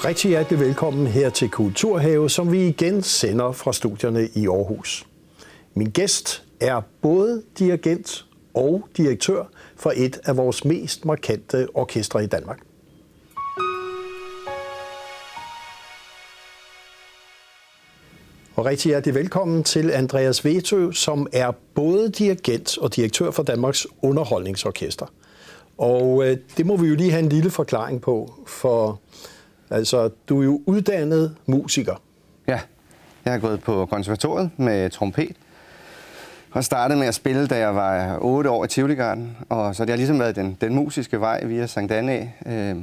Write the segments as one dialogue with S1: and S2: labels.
S1: og rigtig hjertelig velkommen her til Kulturhave, som vi igen sender fra studierne i Aarhus. Min gæst er både dirigent og direktør for et af vores mest markante orkestre i Danmark. Og rigtig hjertelig velkommen til Andreas Vetø, som er både dirigent og direktør for Danmarks Underholdningsorkester. Og øh, det må vi jo lige have en lille forklaring på, for altså, du er jo uddannet musiker.
S2: Ja, jeg har gået på konservatoriet med trompet, og startede med at spille, da jeg var 8 år i Tivoligarden, og så det har ligesom været den, den musiske vej via Sankt Anna. Øh,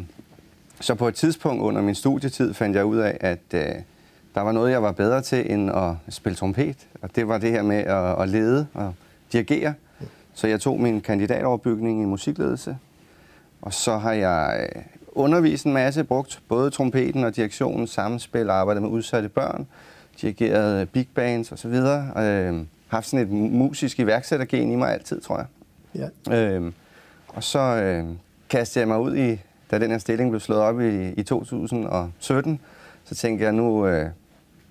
S2: så på et tidspunkt under min studietid fandt jeg ud af, at øh, der var noget, jeg var bedre til end at spille trompet, og det var det her med at, at lede og dirigere. Så jeg tog min kandidatoverbygning i musikledelse, og så har jeg øh, undervist en masse, brugt både trompeten og direktionen, samspil, arbejdet med udsatte børn, dirigeret big bands osv. Øh, haft sådan et musisk iværksættergen i mig altid, tror jeg. Ja. Øh, og så øh, kastede jeg mig ud i, da den her stilling blev slået op i, i 2017, så tænkte jeg, nu, øh,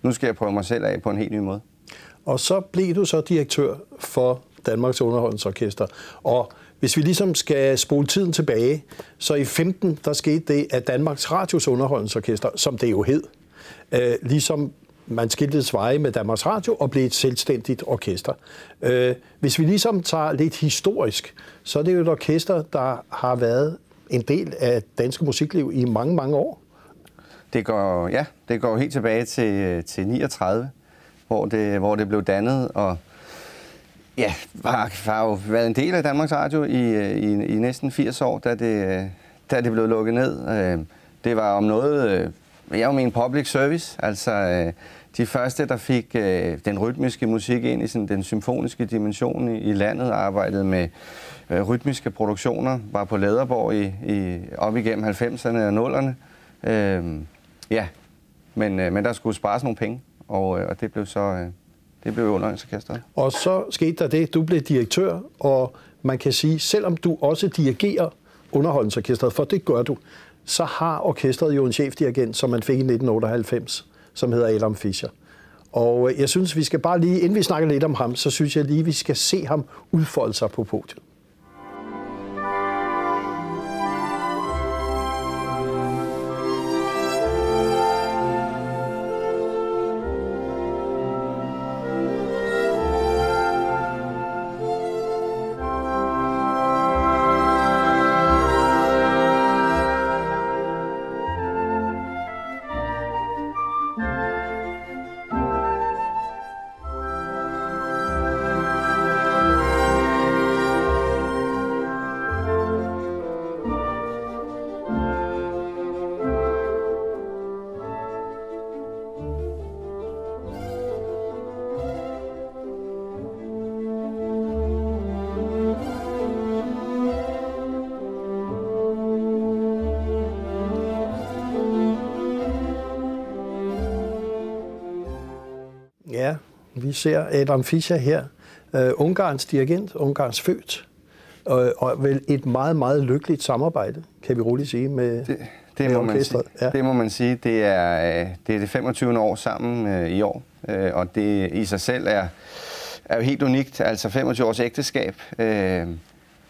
S2: nu skal jeg prøve mig selv af på en helt ny måde.
S1: Og så blev du så direktør for Danmarks Underholdningsorkester. Og hvis vi ligesom skal spole tiden tilbage, så i 15 der skete det, at Danmarks Radios Underholdningsorkester, som det jo hed, øh, ligesom man skiltes veje med Danmarks Radio og blev et selvstændigt orkester. Øh, hvis vi ligesom tager lidt historisk, så er det jo et orkester, der har været en del af dansk musikliv i mange, mange år.
S2: Det går, ja, det går helt tilbage til, øh, til 39, hvor det, hvor det blev dannet, og ja, har, har jo været en del af Danmarks Radio i, øh, i, i næsten 80 år, da det, øh, da det blev lukket ned. Øh, det var om noget, øh, jeg min public service, altså de første, der fik den rytmiske musik ind i sådan, den symfoniske dimension i, i landet, arbejdede med rytmiske produktioner, var på Læderborg i, i, op igennem 90'erne og 0'erne. Øhm, ja, men, men der skulle spares nogle penge, og, og det blev så det blev underholdningsorkestret.
S1: Og så skete der det, du blev direktør, og man kan sige, selvom du også dirigerer underholdningsorkestret, for det gør du, så har orkestret jo en chefdirigent, som man fik i 1998, som hedder Adam Fischer. Og øh, jeg synes, vi skal bare lige, inden vi snakker lidt om ham, så synes jeg lige, vi skal se ham udfolde sig på podiet. Vi ser Adam Fischer her, uh, Ungarns dirigent, Ungarns født, og, og vel et meget, meget lykkeligt samarbejde, kan vi roligt sige, med,
S2: det, det må man sige. Ja. Det må man sige. Det er øh, det, er det 25. år sammen uh, i år, uh, og det i sig selv er, er jo helt unikt. Altså 25 års ægteskab. Uh,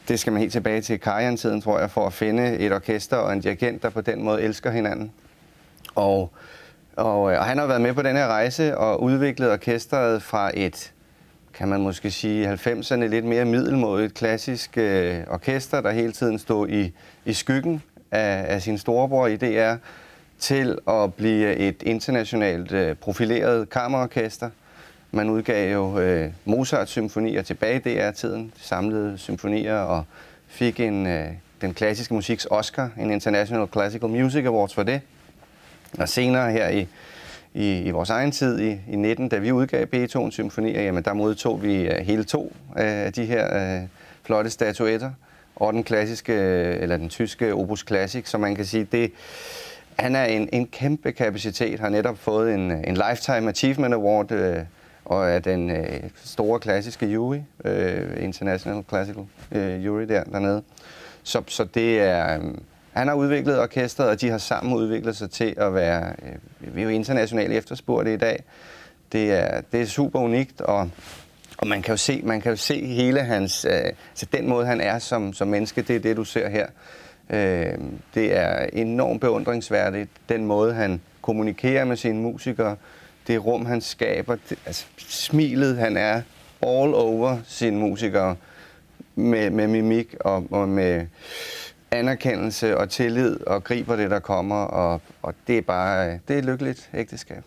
S2: det skal man helt tilbage til Karian-tiden, tror jeg, for at finde et orkester og en dirigent, der på den måde elsker hinanden. Og og, øh, Øh, og han har været med på den her rejse og udviklet orkestret fra et, kan man måske sige, 90'erne lidt mere middelmådigt klassisk øh, orkester, der hele tiden stod i, i skyggen af, af sin storebror i DR, til at blive et internationalt øh, profileret kammerorkester. Man udgav jo øh, Mozart-symfonier tilbage i DR-tiden, samlede symfonier, og fik en, øh, den klassiske musiks Oscar, en International Classical Music Awards for det. Og senere her i, i, i vores egen tid, i, i 19, da vi udgav Beethoven symfonier, jamen der modtog vi øh, hele to øh, af de her øh, flotte statuetter. Og den klassiske, øh, eller den tyske Opus Classic, som man kan sige, det, han er en, en kæmpe kapacitet, har netop fået en, en Lifetime Achievement Award, øh, og er den øh, store klassiske jury, øh, International Classical øh, Jury der, dernede. Så, så det er, Øh, han har udviklet orkestret, og de har sammen udviklet sig til at være, øh, vi er jo internationalt efterspurgte i dag. Det er, det er super unikt, og, og man kan jo se, man kan jo se hele hans, øh, altså den måde han er som, som menneske, det er det du ser her. Øh, det er enormt beundringsværdigt, den måde han kommunikerer med sine musikere, det rum han skaber, det, altså smilet han er all over sine musikere med, med mimik og, og med anerkendelse og tillid og griber det, der kommer, og, og det er bare det er et lykkeligt ægteskab.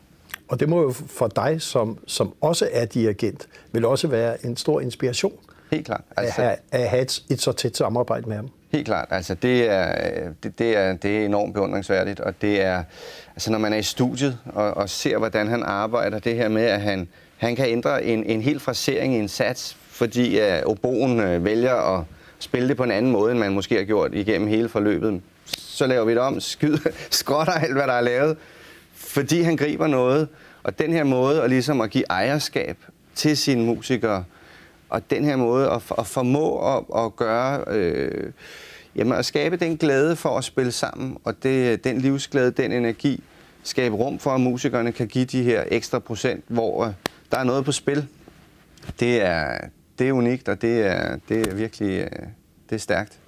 S1: Og det må jo for dig, som, som også er dirigent, vil også være en stor inspiration.
S2: Helt klart.
S1: Altså, at, have, at have et, et så tæt samarbejde med ham.
S2: Helt klart. Altså, det er, det, det, er, det er enormt beundringsværdigt, og det er, altså, når man er i studiet og, og ser, hvordan han arbejder, det her med, at han, han kan ændre en, en hel frasering i en sats, fordi uh, oboen uh, vælger at spille det på en anden måde, end man måske har gjort igennem hele forløbet. Så laver vi det om, skyder, skrotter alt, hvad der er lavet, fordi han griber noget. Og den her måde at, ligesom at give ejerskab til sine musikere, og den her måde at, at formå at, at gøre, øh, jamen at skabe den glæde for at spille sammen, og det, den livsglæde, den energi, skabe rum for, at musikerne kan give de her ekstra procent, hvor øh, der er noget på spil. Det er, det er unikt, og det er, det er virkelig øh, det er stærkt.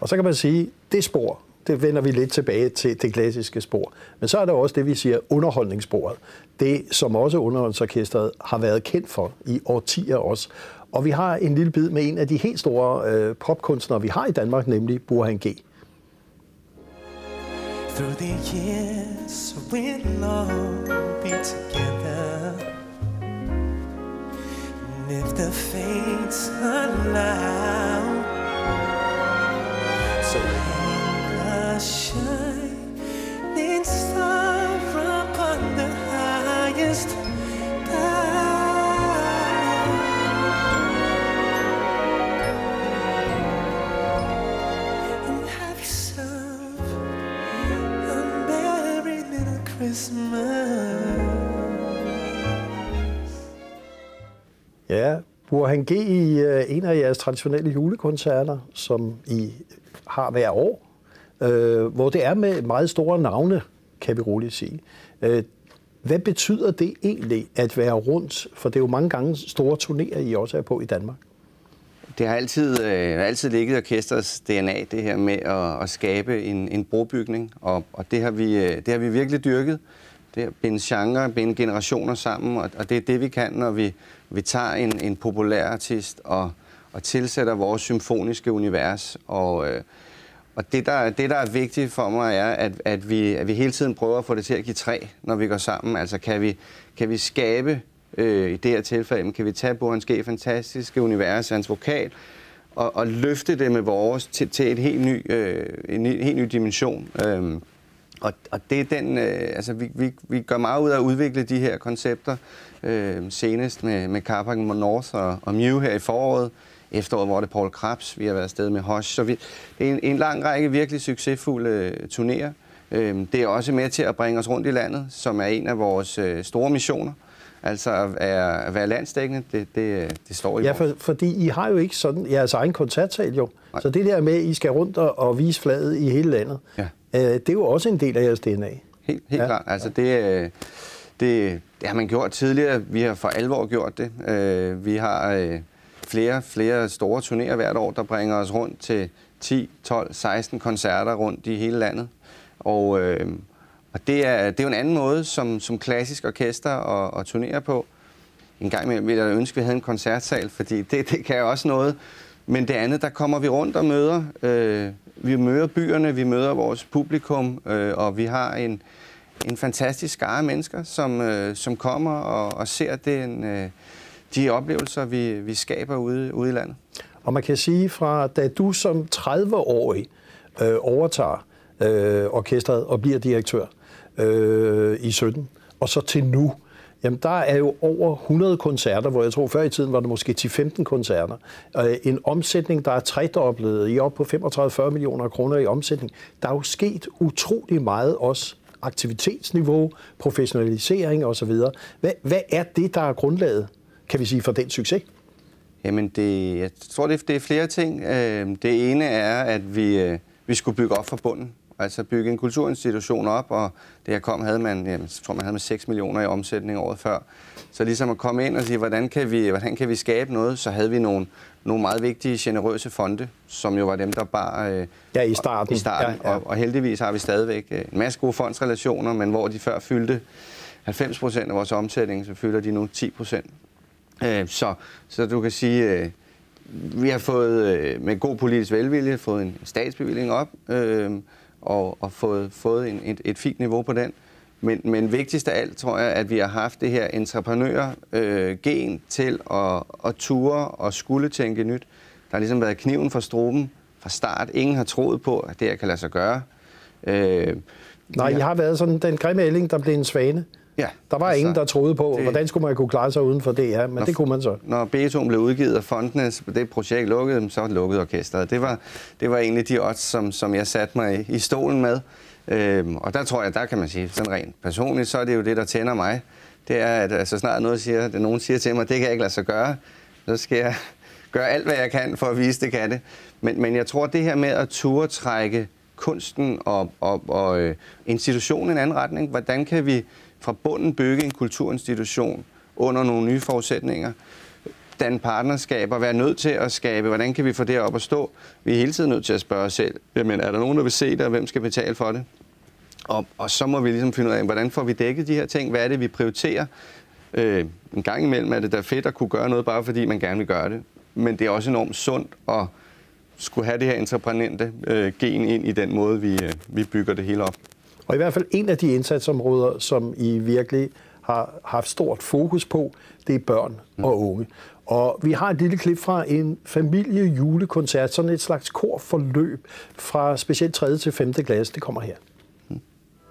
S1: Og så kan man sige, det spor, det vender vi lidt tilbage til det klassiske spor. Men så er der også det, vi siger underholdningssporet. Det, som også underholdningsorkestret har været kendt for i årtier også. Og vi har en lille bid med en af de helt store øh, popkunstnere, vi har i Danmark, nemlig Burhan G. Through the years we'll all the fates allow Johan G i øh, en af jeres traditionelle julekoncerter, som I har hver år, uh, hvor det er med meget store navne, kan vi roligt sige. Uh, hvad betyder det egentlig at være rundt? For det er jo mange gange store turnéer, I også er på i Danmark.
S2: Det har altid, øh, altid ligget orkestrets DNA, det her med at, at skabe en, en brobygning, og, og det, har vi, det har vi virkelig dyrket det at binde genre, binde generationer sammen, og, og det er det, vi kan, når vi, vi tager en, en populær artist og, og tilsætter vores symfoniske univers. Og, øh, og det der, det, der er vigtigt for mig, er, at, at, vi, at vi hele tiden prøver at få det til at give træ, når vi går sammen. Altså kan vi, kan vi skabe, øh, i det her tilfælde, kan vi tage Burens G. fantastiske univers, hans vokal, og, og løfte det med vores til, til et helt ny, øh, en helt ny dimension. Øh, og, og det er den, øh, altså vi, vi, vi gør meget ud af at udvikle de her koncepter, øh, senest med, med Carpac North og, og Mew her i foråret, efteråret, hvor det er Paul Krabs, vi har været afsted med Hosh. Så vi, det er en, en lang række virkelig succesfulde øh, turnéer. Øh, det er også med til at bringe os rundt i landet, som er en af vores øh, store missioner. Altså at være, at være landsdækkende, det, det, det står i
S1: Ja, for, fordi I har jo ikke sådan jeres egen koncertsal jo. Nej. Så det der med, at I skal rundt og, og vise flaget i hele landet, ja. Øh, det er jo også en del af jeres DNA.
S2: Helt, helt ja. klart. Altså det, øh, det, det har man gjort tidligere. Vi har for alvor gjort det. Øh, vi har flere, flere store turnéer hvert år, der bringer os rundt til 10, 12, 16 koncerter rundt i hele landet. Og, og det, er, det er jo en anden måde som, som klassisk orkester og, og turnere på. En gang imellem ville jeg ønske, at vi havde en koncertsal, fordi det, det kan jo også noget. Men det andet, der kommer vi rundt og møder øh, vi møder byerne, vi møder vores publikum, øh, og vi har en, en fantastisk skare af mennesker, som, øh, som kommer og, og ser den, øh, de oplevelser, vi, vi skaber ude, ude i landet.
S1: Og man kan sige fra, da du som 30-årig øh, overtager øh, orkestret og bliver direktør øh, Øh, i 17, og så til nu, Jamen, der er jo over 100 koncerter, hvor jeg tror, før i tiden var det måske 10-15 koncerter. Øh, en omsætning, der er tredoblet i op på 35-40 millioner kroner i omsætning. Der er jo sket utrolig meget også aktivitetsniveau, professionalisering osv. Hvad, hvad er det, der er grundlaget, kan vi sige, for den succes?
S2: Jamen, det, jeg tror, det er flere ting. Øh, det ene er, at vi, vi skulle bygge op fra bunden. Altså bygge en kulturinstitution op, og det her kom, havde man, jeg tror man havde med 6 millioner i omsætning året før. Så ligesom at komme ind og sige, hvordan kan vi, hvordan kan vi skabe noget, så havde vi nogle, nogle meget vigtige, generøse fonde, som jo var dem, der bare...
S1: Øh, ja, i starten.
S2: I starten. Ja, ja. Og, og heldigvis har vi stadigvæk øh, en masse gode fondsrelationer, men hvor de før fyldte 90 procent af vores omsætning, så fylder de nu 10 procent. Øh, så, så du kan sige, øh, vi har fået øh, med god politisk velvilje fået en statsbevilling op, øh, og, og fået, fået en, et, et fint niveau på den. Men, men vigtigst af alt tror jeg, at vi har haft det her entreprenør-gen øh, til at, at ture og skulle tænke nyt. Der har ligesom været kniven for struben fra start. Ingen har troet på, at det her kan lade sig gøre.
S1: Øh, Nej, I har været sådan den grimme ælling, der blev en svane. Ja, der var altså, ingen, der troede på, det, hvordan skulle man kunne klare sig uden for det her, men når, det kunne man så.
S2: Når Beethoven blev udgivet af fondene, det projekt lukkede, så lukkede orkestret. Det var, det var egentlig de odds, som, som jeg satte mig i, i stolen med. Øhm, og der tror jeg, der kan man sige, sådan rent personligt, så er det jo det, der tænder mig. Det er, at altså, snart noget siger, at nogen siger til mig, det kan jeg ikke lade sig gøre, så skal jeg gøre alt, hvad jeg kan for at vise, det kan det. Men, men jeg tror, det her med at turde trække kunsten og, og, og øh, institutionen i en anden retning, hvordan kan vi fra bunden bygge en kulturinstitution under nogle nye forudsætninger, danne partnerskaber, være nødt til at skabe, hvordan kan vi få det op at stå? Vi er hele tiden nødt til at spørge os selv, jamen er der nogen, der vil se det, og hvem skal betale for det? Og, og så må vi ligesom finde ud af, hvordan får vi dækket de her ting? Hvad er det, vi prioriterer? Øh, en gang imellem er det da fedt at kunne gøre noget, bare fordi man gerne vil gøre det. Men det er også enormt sundt at skulle have det her entreprenante øh, gen ind i den måde, vi, øh, vi bygger det hele op.
S1: Og i hvert fald en af de indsatsområder, som I virkelig har haft stort fokus på, det er børn og unge. Og vi har et lille klip fra en familiejulekoncert, sådan et slags korforløb fra specielt 3. til 5. klasse. Det kommer her.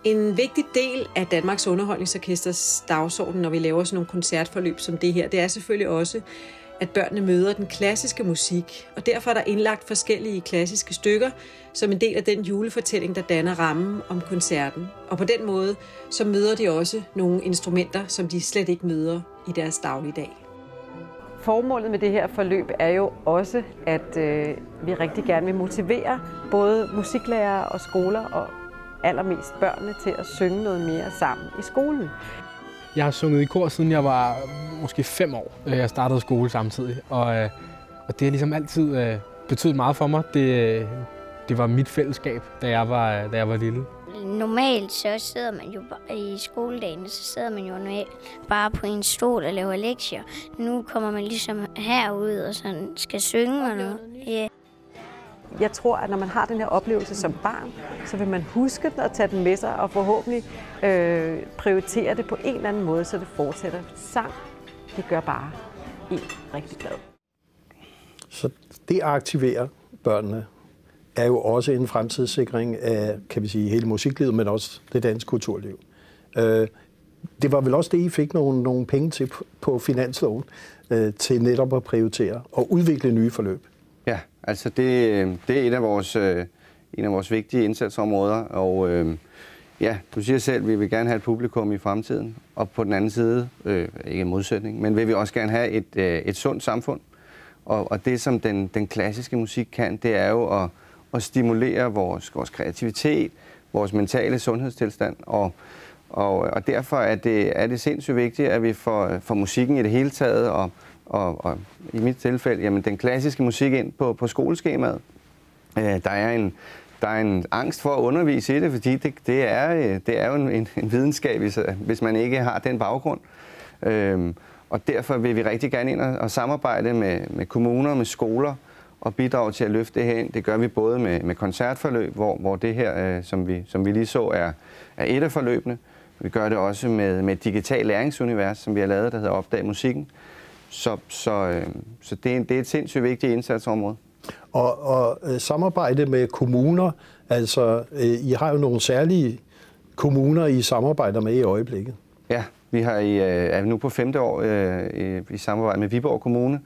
S3: En vigtig del af Danmarks Underholdningsorkesters dagsorden, når vi laver sådan nogle koncertforløb som det her, det er selvfølgelig også, at børnene møder den klassiske musik, og derfor er der indlagt forskellige klassiske stykker som en del af den julefortælling, der danner rammen om koncerten. Og på den måde, så møder de også nogle instrumenter, som de slet ikke møder i deres dagligdag.
S4: Formålet med det her forløb er jo også, at øh, vi rigtig gerne vil motivere både musiklærere og skoler og allermest børnene til at synge noget mere sammen i skolen.
S5: Jeg har sunget i kor, siden jeg var måske fem år. Jeg startede skole samtidig, og, øh, og det har ligesom altid øh, betydet meget for mig. Det, det var mit fællesskab, da jeg var, da jeg var lille.
S6: Normalt så sidder man jo i skoledagen, så sidder man jo bare på en stol og laver lektier. Nu kommer man ligesom herud og sådan skal synge og noget. Yeah.
S4: Jeg tror, at når man har den her oplevelse som barn, så vil man huske den og tage den med sig og forhåbentlig øh, prioritere det på en eller anden måde, så det fortsætter. Sang, det gør bare en rigtig glad.
S1: Så det aktiverer børnene er jo også en fremtidssikring af, kan vi sige, hele musiklivet, men også det danske kulturliv. Øh, det var vel også det, I fik nogle, nogle penge til på finansloven, øh, til netop at prioritere og udvikle nye forløb.
S2: Ja, altså det, det er et af vores, øh, en af vores vigtige indsatsområder, og øh, ja, du siger selv, at vi vil gerne have et publikum i fremtiden, og på den anden side, øh, ikke en modsætning, men vil vi også gerne have et, øh, et sundt samfund, og, og det som den, den klassiske musik kan, det er jo at at stimulere vores, vores kreativitet, vores mentale sundhedstilstand. Og, og, og derfor er det, er det sindssygt vigtigt, at vi får, får musikken i det hele taget, og, og, og i mit tilfælde, jamen, den klassiske musik ind på, på skoleskemaet. Øh, der er en, der er en angst for at undervise i det, fordi det, det, er, øh, det er jo en, en, en videnskab, hvis, øh, hvis man ikke har den baggrund. Øhm, og derfor vil vi rigtig gerne ind og, og samarbejde med, med kommuner, med skoler, og bidrage til at løfte det her ind. Det gør vi både med, med koncertforløb, hvor, hvor det her, øh, som, vi, som vi lige så, er, er et af forløbene. Vi gør det også med, med et digital læringsunivers, som vi har lavet, der hedder Opdag Musikken. Så, så, øh, så det, er, det er et sindssygt vigtigt indsatsområde.
S1: Og, og øh, samarbejde med kommuner, altså øh, I har jo nogle særlige kommuner, I samarbejder med i øjeblikket.
S2: Ja, vi har i, øh, er nu på femte år øh, i samarbejde med Viborg Kommune,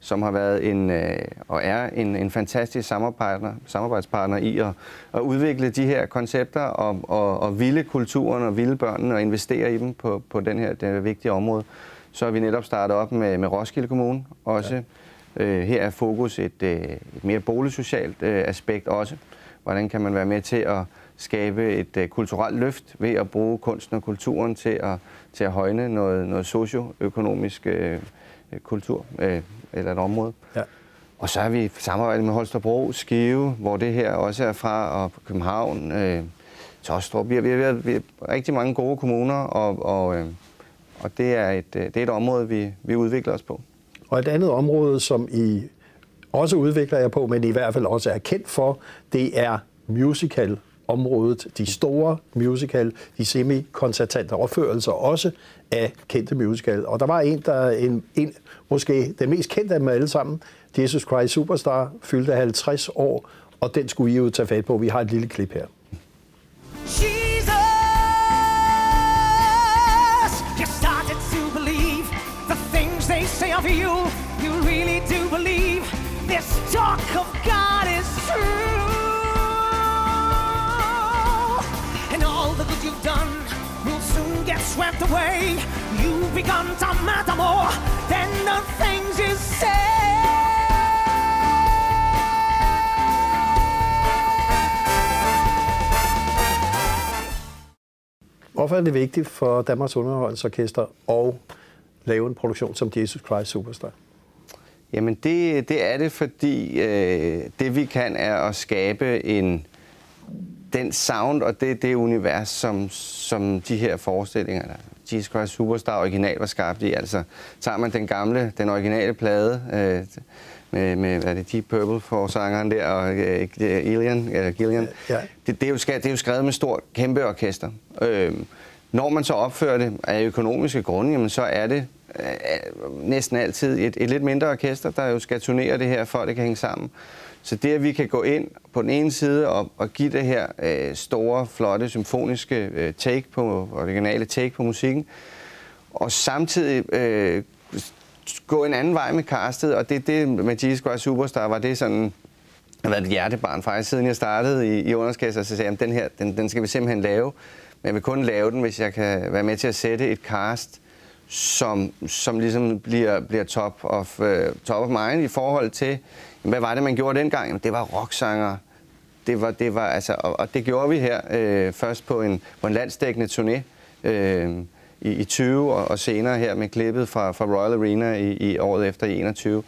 S2: som har været en, øh, og er en, en fantastisk samarbejdspartner, samarbejdspartner i at, at udvikle de her koncepter og, og, og vilde kulturen og vilde børnene og investere i dem på, på den her det vigtige område. Så har vi netop startet op med, med Roskilde Kommune også. Ja. Øh, her er fokus et, øh, et mere boligsocialt øh, aspekt også, hvordan kan man være med til at skabe et kulturelt løft ved at bruge kunsten og kulturen til at, til at højne noget, noget socioøkonomisk uh, kultur uh, eller et område. Ja. Og så har vi samarbejdet med Holstebro, Skive, hvor det her også er fra, og København, øh, Tostrup. Vi har, vi, har, vi har rigtig mange gode kommuner, og, og, øh, og det, er et, det er et område, vi, vi udvikler os på.
S1: Og et andet område, som I også udvikler jer på, men i hvert fald også er kendt for, det er musical området, de store musical, de semi-koncertante opførelser også af kendte musical. Og der var en, der en, en måske den mest kendte af dem alle sammen, Jesus Christ Superstar, fyldte 50 år, og den skulle I jo tage fat på. Vi har et lille klip her. Swept away. You've begun to matter more than the things you say. Hvorfor er det vigtigt for Danmarks Underholdningsorkester at lave en produktion som Jesus Christ Superstar?
S2: Jamen det, det er det, fordi øh, det vi kan er at skabe en den sound og det, det univers, som, som de her forestillinger, der Jesus Christ Superstar original var skabt i. Altså tager man den gamle, den originale plade, øh, med, med hvad er det, Deep Purple for sangeren der, og øh, Gillian, eller Gillian. Ja. Det, det, er jo, det er jo skrevet med stort, kæmpe orkester. Øh, når man så opfører det af økonomiske grunde, jamen, så er det øh, næsten altid et, et lidt mindre orkester, der jo skal turnere det her, for at det kan hænge sammen. Så det, at vi kan gå ind på den ene side og, og give det her øh, store, flotte, symfoniske øh, take på, originale take på musikken, og samtidig øh, gå en anden vej med castet, og det det med Jesus Christ Superstar var det sådan, har været et hjertebarn faktisk, siden jeg startede i, i underskæster, så sagde jeg, den her, den, den skal vi simpelthen lave, men jeg vil kun lave den, hvis jeg kan være med til at sætte et cast, som, som ligesom bliver, bliver top, of, uh, top of mind i forhold til, hvad var det, man gjorde dengang? Jamen, det var rocksanger, det var, det var, altså, og, og det gjorde vi her øh, først på en, på en landsdækkende turné. Øh, i, i 20 og, og senere her med klippet fra, fra Royal Arena i, i året efter i 21.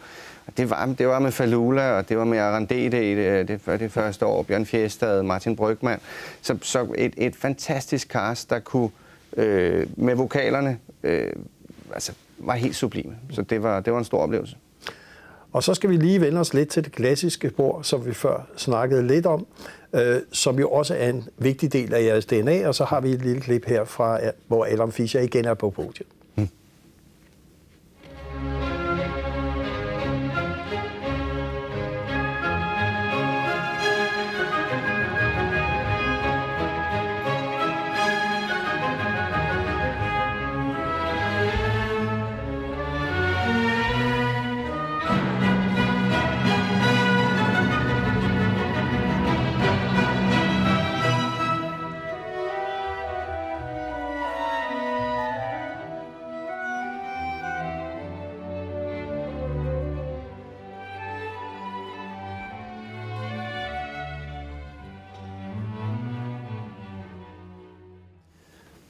S2: Det var, det var med Falula, og det var med Arandete det, det, det første år, Bjørn Fjestad, Martin Brygman. Så, så et, et fantastisk cast, der kunne øh, med vokalerne øh, altså, var helt sublime. Så det var, det var en stor oplevelse.
S1: Og så skal vi lige vende os lidt til det klassiske spor, som vi før snakkede lidt om, øh, som jo også er en vigtig del af jeres DNA. Og så har vi et lille klip her fra, hvor Adam Fischer igen er på podiet.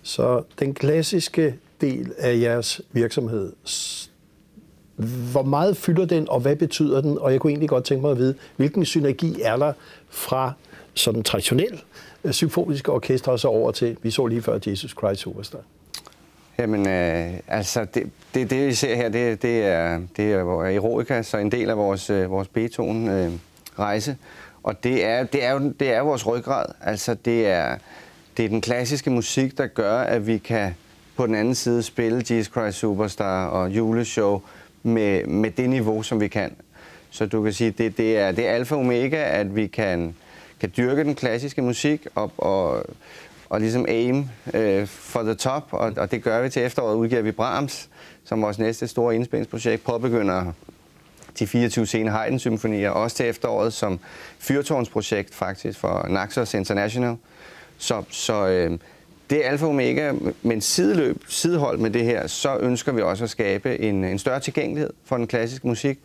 S1: Så den klassiske del af jeres virksomhed, hvor meget fylder den, og hvad betyder den? Og jeg kunne egentlig godt tænke mig at vide, hvilken synergi er der fra sådan traditionel øh, symfoniske orkester og så over til, vi så lige før Jesus Christ Superstar?
S2: Jamen, øh, altså, det, det, det, vi ser her, det, det er, det er Eroica, så en del af vores, øh, vores Beethoven-rejse. Øh, og det er, det, er jo, det er vores ryggrad. Altså, det er, det er den klassiske musik, der gør, at vi kan på den anden side spille Jesus Christ Superstar og juleshow med, med det niveau, som vi kan. Så du kan sige, det, det er, det er alfa og omega, at vi kan, kan dyrke den klassiske musik og, og, og ligesom aim øh, for the top, og, og det gør vi til efteråret, udgiver vi Brahms, som vores næste store indspændingsprojekt påbegynder de 24 sene Haydn-symfonier, også til efteråret som fyrtårnsprojekt faktisk for Naxos International. Så, så øh, det er alfa og omega, men sideløb, sidehold med det her, så ønsker vi også at skabe en, en større tilgængelighed for den klassiske musik.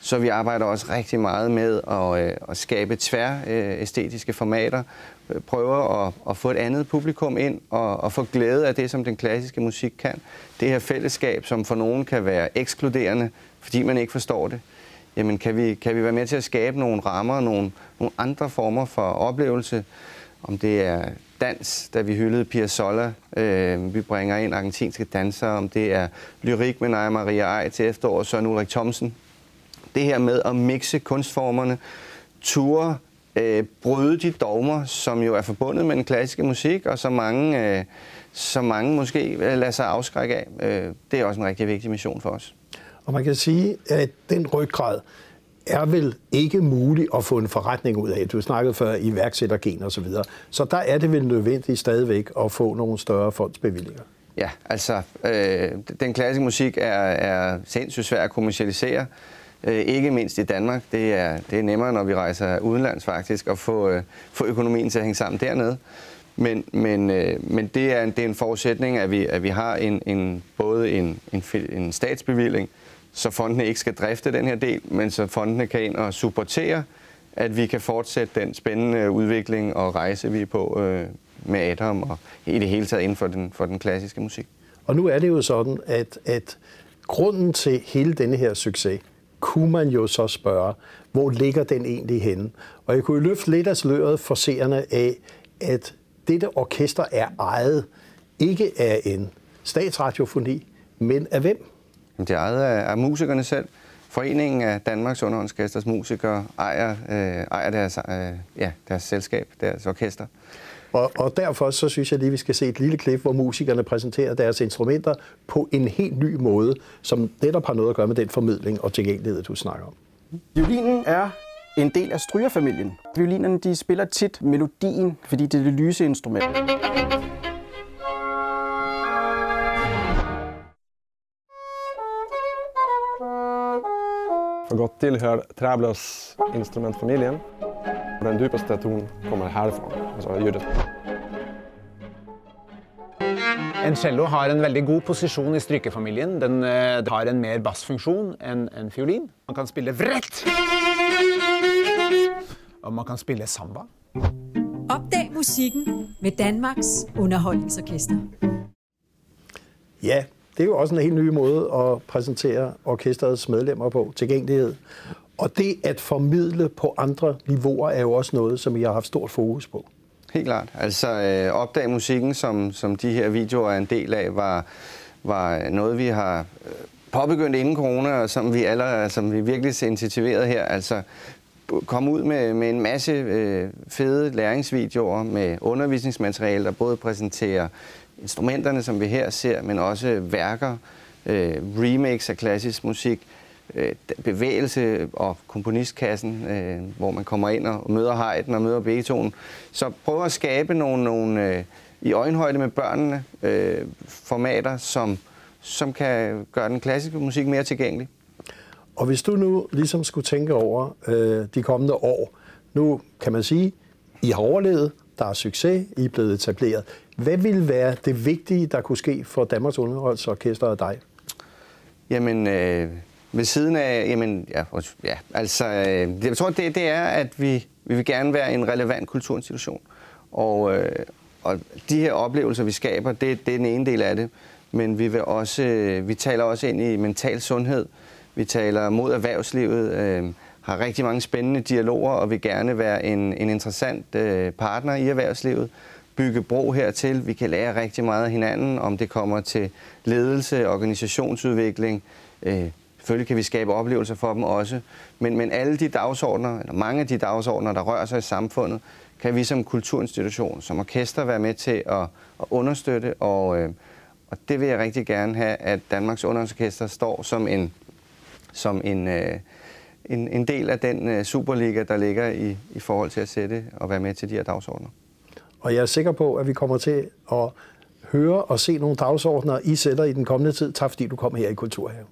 S2: Så vi arbejder også rigtig meget med at, øh, at skabe tvær øh, æstetiske formater, prøver at, at få et andet publikum ind og, og få glæde af det, som den klassiske musik kan. Det her fællesskab, som for nogen kan være ekskluderende, fordi man ikke forstår det. Jamen, kan vi, kan vi være med til at skabe nogle rammer, nogle, nogle andre former for oplevelse, om det er dans, da vi hyldede Piazzolla, øh, vi bringer ind argentinske dansere, om det er lyrik med Naja Maria Ej til efteråret, Søren Ulrik Thomsen. Det her med at mixe kunstformerne, ture øh, bryde de dogmer, som jo er forbundet med den klassiske musik, og så mange, øh, så mange måske øh, lader sig afskrække af. Øh, det er også en rigtig vigtig mission for os.
S1: Og man kan sige, at den ryggrad er vel ikke muligt at få en forretning ud af. Du snakkede før iværksættergen og så videre. Så der er det vel nødvendigt stadigvæk at få nogle større fondsbevillinger.
S2: Ja, altså øh, den klassiske musik er, er sindssygt svær at kommercialisere. Øh, ikke mindst i Danmark. Det er, det er nemmere, når vi rejser udenlands faktisk, at få, øh, få økonomien til at hænge sammen dernede. Men, men, øh, men det, er en, det er en forudsætning, at vi, at vi har en, en, både en, en, en statsbevilling, så fondene ikke skal drifte den her del, men så fondene kan ind og supportere, at vi kan fortsætte den spændende udvikling og rejse, vi er på øh, med Adam og i det hele taget inden for den, for den klassiske musik.
S1: Og nu er det jo sådan, at, at grunden til hele denne her succes, kunne man jo så spørge, hvor ligger den egentlig henne? Og jeg kunne jo løfte lidt af sløret for seerne af, at dette orkester er ejet ikke af en statsradiofoni, men af hvem?
S2: Det er ejet af, af musikerne selv. Foreningen af Danmarks Underhåndskasters musikere ejer, øh, ejer deres, øh, ja, deres selskab, deres orkester.
S1: Og, og derfor så synes jeg lige, vi skal se et lille klip, hvor musikerne præsenterer deres instrumenter på en helt ny måde, som netop har noget at gøre med den formidling og tilgængelighed, du snakker om.
S7: Violinen er en del af strygerfamilien. Violinerne de spiller tit melodien, fordi det er det lyse instrument.
S8: For godt tilhører Träblös instrumentfamilien. Den djupaste ton kommer härifrån, altså ljudet.
S9: En cello har en veldig god posisjon i strykefamilien. Den uh, har en mer bassfunksjon enn en fiolin. Man kan spille vrett, og man kan spille samba.
S3: Opdag musikken med Danmarks Underholdningsorkester.
S1: Ja, det er jo også en helt ny måde at præsentere orkestrets medlemmer på, tilgængelighed. Og det at formidle på andre niveauer er jo også noget, som jeg har haft stort fokus på.
S2: Helt klart. Altså øh, opdag musikken, som, som de her videoer er en del af, var, var noget, vi har øh, påbegyndt inden corona, og som vi, aller, som vi virkelig intensiveret her. Altså komme ud med, med en masse øh, fede læringsvideoer med undervisningsmateriale, der både præsenterer instrumenterne, som vi her ser, men også værker, øh, remakes af klassisk musik, øh, bevægelse og komponistkassen, øh, hvor man kommer ind og møder Haydn og møder Beethoven. Så prøv at skabe nogle, nogle øh, i øjenhøjde med børnene øh, formater, som, som kan gøre den klassiske musik mere tilgængelig.
S1: Og hvis du nu ligesom skulle tænke over øh, de kommende år, nu kan man sige, I har overlevet, der er succes, I er blevet etableret. Hvad vil være det vigtige, der kunne ske for Danmarks Underholdsorkester og dig?
S2: Jamen, øh, ved siden af, jamen, ja, ja altså, øh, jeg tror, det, det er, at vi, vi vil gerne være en relevant kulturinstitution. Og, øh, og de her oplevelser, vi skaber, det, det er den ene del af det. Men vi, vil også, øh, vi taler også ind i mental sundhed. Vi taler mod erhvervslivet, øh, har rigtig mange spændende dialoger, og vil gerne være en, en interessant øh, partner i erhvervslivet. Bygge bro hertil. Vi kan lære rigtig meget af hinanden, om det kommer til ledelse, organisationsudvikling, øh, Selvfølgelig kan vi skabe oplevelser for dem også, men, men alle de dagsordner, eller mange af de dagsordner, der rører sig i samfundet, kan vi som kulturinstitution, som orkester være med til at, at understøtte, og, øh, og det vil jeg rigtig gerne have, at Danmarks Underholdsorkester står som en, som en, øh, en, en del af den øh, Superliga, der ligger i, i forhold til at sætte og være med til de her dagsordner.
S1: Og jeg er sikker på, at vi kommer til at høre og se nogle dagsordner, I sætter i den kommende tid. Tak fordi du kom her i Kulturhaven.